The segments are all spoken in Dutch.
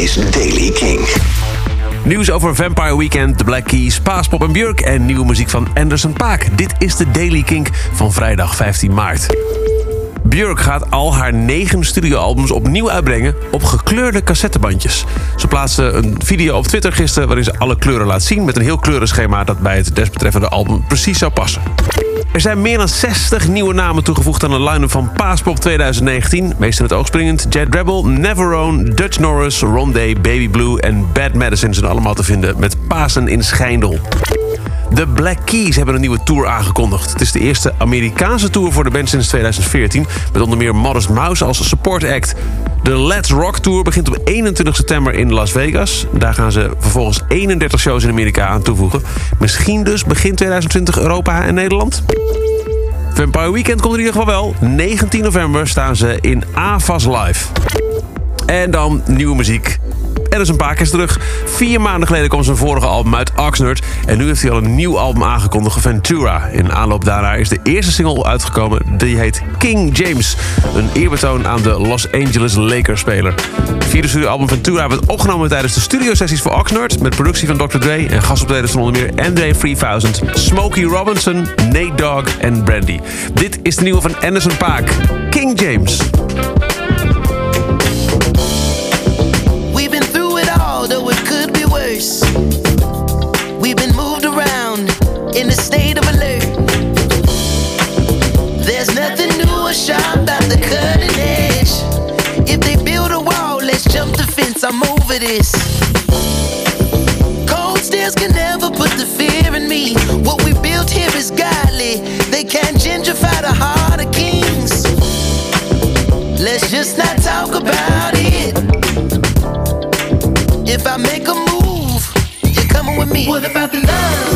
is Daily King. Nieuws over Vampire Weekend, The Black Keys, Paaspop en Björk... en nieuwe muziek van Anderson Paak. Dit is de Daily Kink van vrijdag 15 maart. Björk gaat al haar negen studioalbums opnieuw uitbrengen op gekleurde cassettebandjes. Ze plaatste een video op Twitter gisteren waarin ze alle kleuren laat zien... met een heel kleurenschema dat bij het desbetreffende album precies zou passen. Er zijn meer dan 60 nieuwe namen toegevoegd aan de line-up van Paaspop 2019. Meest in het oog springend Jet Rebel, Neverone, Dutch Norris, Rondé, Baby Blue en Bad Medicine zijn allemaal te vinden met Pasen in Schijndel. De Black Keys hebben een nieuwe tour aangekondigd. Het is de eerste Amerikaanse tour voor de band sinds 2014... met onder meer Modest Mouse als support act. De Let's Rock Tour begint op 21 september in Las Vegas. Daar gaan ze vervolgens 31 shows in Amerika aan toevoegen. Misschien dus begin 2020 Europa en Nederland? Vampire Weekend komt in ieder geval wel. 19 november staan ze in AVAS Live. En dan nieuwe muziek. Er is een paar keer terug. Vier maanden geleden kwam zijn vorige album uit, Oxnard. En nu heeft hij al een nieuw album aangekondigd, Ventura. In aanloop daarna is de eerste single uitgekomen. Die heet King James. Een eerbetoon aan de Los Angeles Lakers-speler. Het vierde studioalbum Ventura werd opgenomen tijdens de studiosessies voor Oxnard... met productie van Dr. Dre en gastoptredens van onder meer Andre 3000... Smokey Robinson, Nate Dogg en Brandy. Dit is de nieuwe van Anderson Paak, King James. There's nothing new or sharp about the cutting edge. If they build a wall, let's jump the fence. I'm over this. Cold stairs can never put the fear in me. What we built here is godly. They can't gentrify the heart of kings. Let's just not talk about it. If I make a move, you're coming with me. What about the love?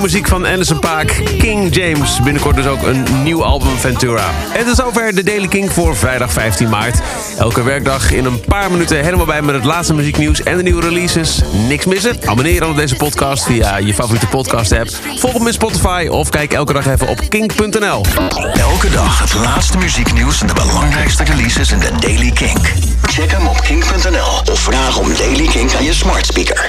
Muziek van Anderson Paak, King James. Binnenkort dus ook een nieuw album Ventura. En tot zover de Daily King voor vrijdag 15 maart. Elke werkdag in een paar minuten helemaal bij met het laatste muzieknieuws en de nieuwe releases. Niks missen? Abonneer dan op deze podcast via je favoriete podcast app. Volg hem in Spotify of kijk elke dag even op kink.nl. Elke dag het laatste muzieknieuws en de belangrijkste releases in de Daily King. Check hem op kink.nl of vraag om Daily King aan je smart speaker.